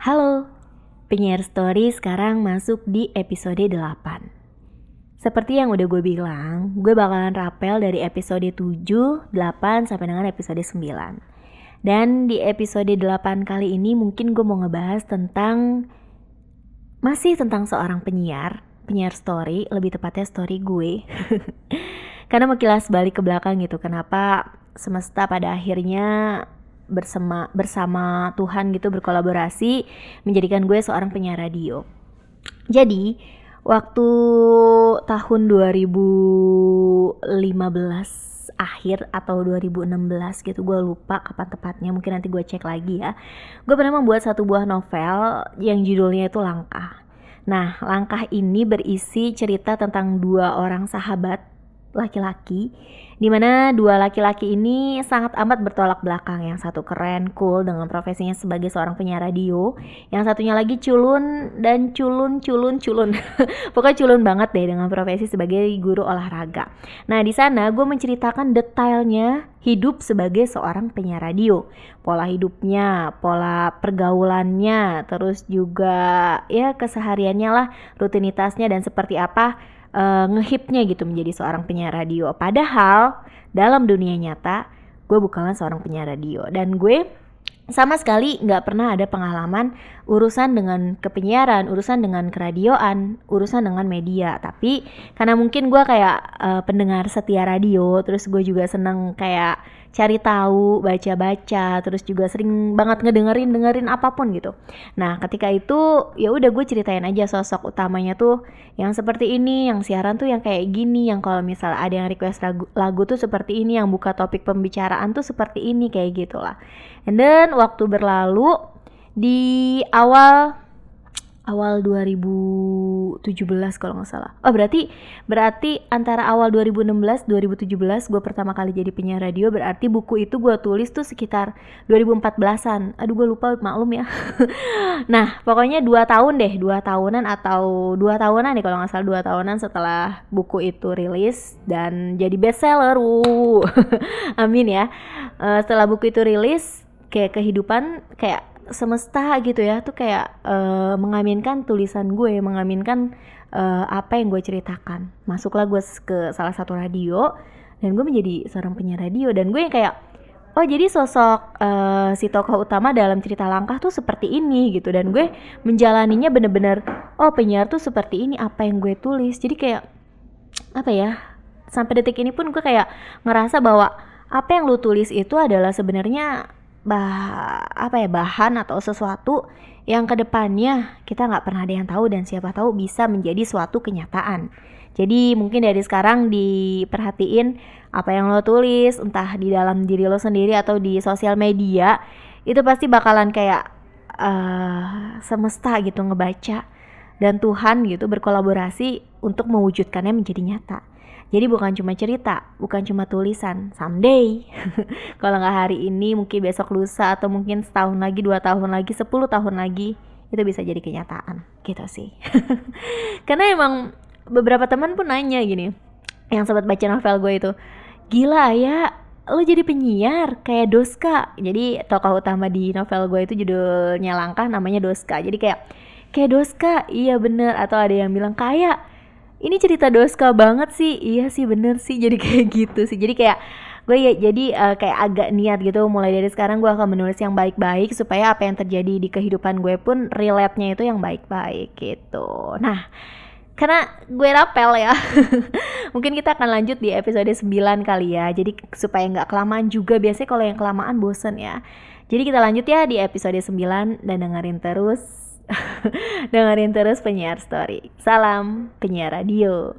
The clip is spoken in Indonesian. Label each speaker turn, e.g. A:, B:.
A: Halo, penyiar story sekarang masuk di episode 8 Seperti yang udah gue bilang, gue bakalan rapel dari episode 7, 8, sampai dengan episode 9 Dan di episode 8 kali ini mungkin gue mau ngebahas tentang Masih tentang seorang penyiar, penyiar story, lebih tepatnya story gue. Karena mau kilas balik ke belakang gitu, kenapa semesta pada akhirnya bersama bersama Tuhan gitu berkolaborasi menjadikan gue seorang penyiar radio. Jadi waktu tahun 2015 akhir atau 2016 gitu gue lupa kapan tepatnya mungkin nanti gue cek lagi ya gue pernah membuat satu buah novel yang judulnya itu Langkah nah Langkah ini berisi cerita tentang dua orang sahabat laki-laki di mana dua laki-laki ini sangat amat bertolak belakang. Yang satu keren cool dengan profesinya sebagai seorang penyiar radio. Yang satunya lagi culun dan culun culun culun. Pokoknya culun banget deh dengan profesi sebagai guru olahraga. Nah di sana gue menceritakan detailnya hidup sebagai seorang penyiar radio. Pola hidupnya pola pergaulannya terus juga ya kesehariannya lah rutinitasnya dan seperti apa uh, ngehipnya gitu menjadi seorang penyiar radio. Padahal dalam dunia nyata gue bukanlah seorang penyiar radio dan gue sama sekali nggak pernah ada pengalaman urusan dengan kepenyiaran, urusan dengan keradioan, urusan dengan media. Tapi karena mungkin gue kayak uh, pendengar setia radio, terus gue juga seneng kayak cari tahu, baca-baca, terus juga sering banget ngedengerin dengerin apa pun gitu. Nah, ketika itu ya udah gue ceritain aja sosok utamanya tuh yang seperti ini, yang siaran tuh yang kayak gini, yang kalau misal ada yang request lagu, lagu tuh seperti ini, yang buka topik pembicaraan tuh seperti ini kayak gitulah. And then waktu berlalu di awal awal 2017 kalau nggak salah. Oh berarti berarti antara awal 2016 2017 gue pertama kali jadi penyiar radio berarti buku itu gue tulis tuh sekitar 2014an. Aduh gue lupa maklum ya. nah pokoknya dua tahun deh dua tahunan atau dua tahunan nih kalau nggak salah dua tahunan setelah buku itu rilis dan jadi bestseller. Amin ya. Uh, setelah buku itu rilis kayak kehidupan kayak semesta gitu ya tuh kayak uh, mengaminkan tulisan gue mengaminkan uh, apa yang gue ceritakan. Masuklah gue ke salah satu radio dan gue menjadi seorang penyiar radio. Dan gue yang kayak oh jadi sosok uh, si tokoh utama dalam cerita langkah tuh seperti ini gitu. Dan gue menjalaninya bener-bener oh penyiar tuh seperti ini apa yang gue tulis. Jadi kayak apa ya sampai detik ini pun gue kayak ngerasa bahwa apa yang lu tulis itu adalah sebenarnya bah apa ya bahan atau sesuatu yang ke depannya kita nggak pernah ada yang tahu dan siapa tahu bisa menjadi suatu kenyataan. Jadi mungkin dari sekarang diperhatiin apa yang lo tulis entah di dalam diri lo sendiri atau di sosial media itu pasti bakalan kayak uh, semesta gitu ngebaca dan Tuhan gitu berkolaborasi untuk mewujudkannya menjadi nyata. Jadi bukan cuma cerita, bukan cuma tulisan. Someday, kalau nggak hari ini, mungkin besok lusa atau mungkin setahun lagi, dua tahun lagi, sepuluh tahun lagi, itu bisa jadi kenyataan. Gitu sih. Karena emang beberapa teman pun nanya gini, yang sempat baca novel gue itu, gila ya, lo jadi penyiar kayak Doska. Jadi tokoh utama di novel gue itu judulnya Langkah, namanya Doska. Jadi kayak kayak Doska, iya bener. Atau ada yang bilang kayak ini cerita Doska banget sih. Iya sih bener sih jadi kayak gitu sih. Jadi kayak gue ya jadi uh, kayak agak niat gitu mulai dari sekarang gue akan menulis yang baik-baik supaya apa yang terjadi di kehidupan gue pun relate-nya itu yang baik-baik gitu. Nah karena gue rapel ya mungkin kita akan lanjut di episode 9 kali ya. Jadi supaya nggak kelamaan juga biasanya kalau yang kelamaan bosen ya. Jadi kita lanjut ya di episode 9 dan dengerin terus Dengerin terus penyiar story. Salam penyiar radio.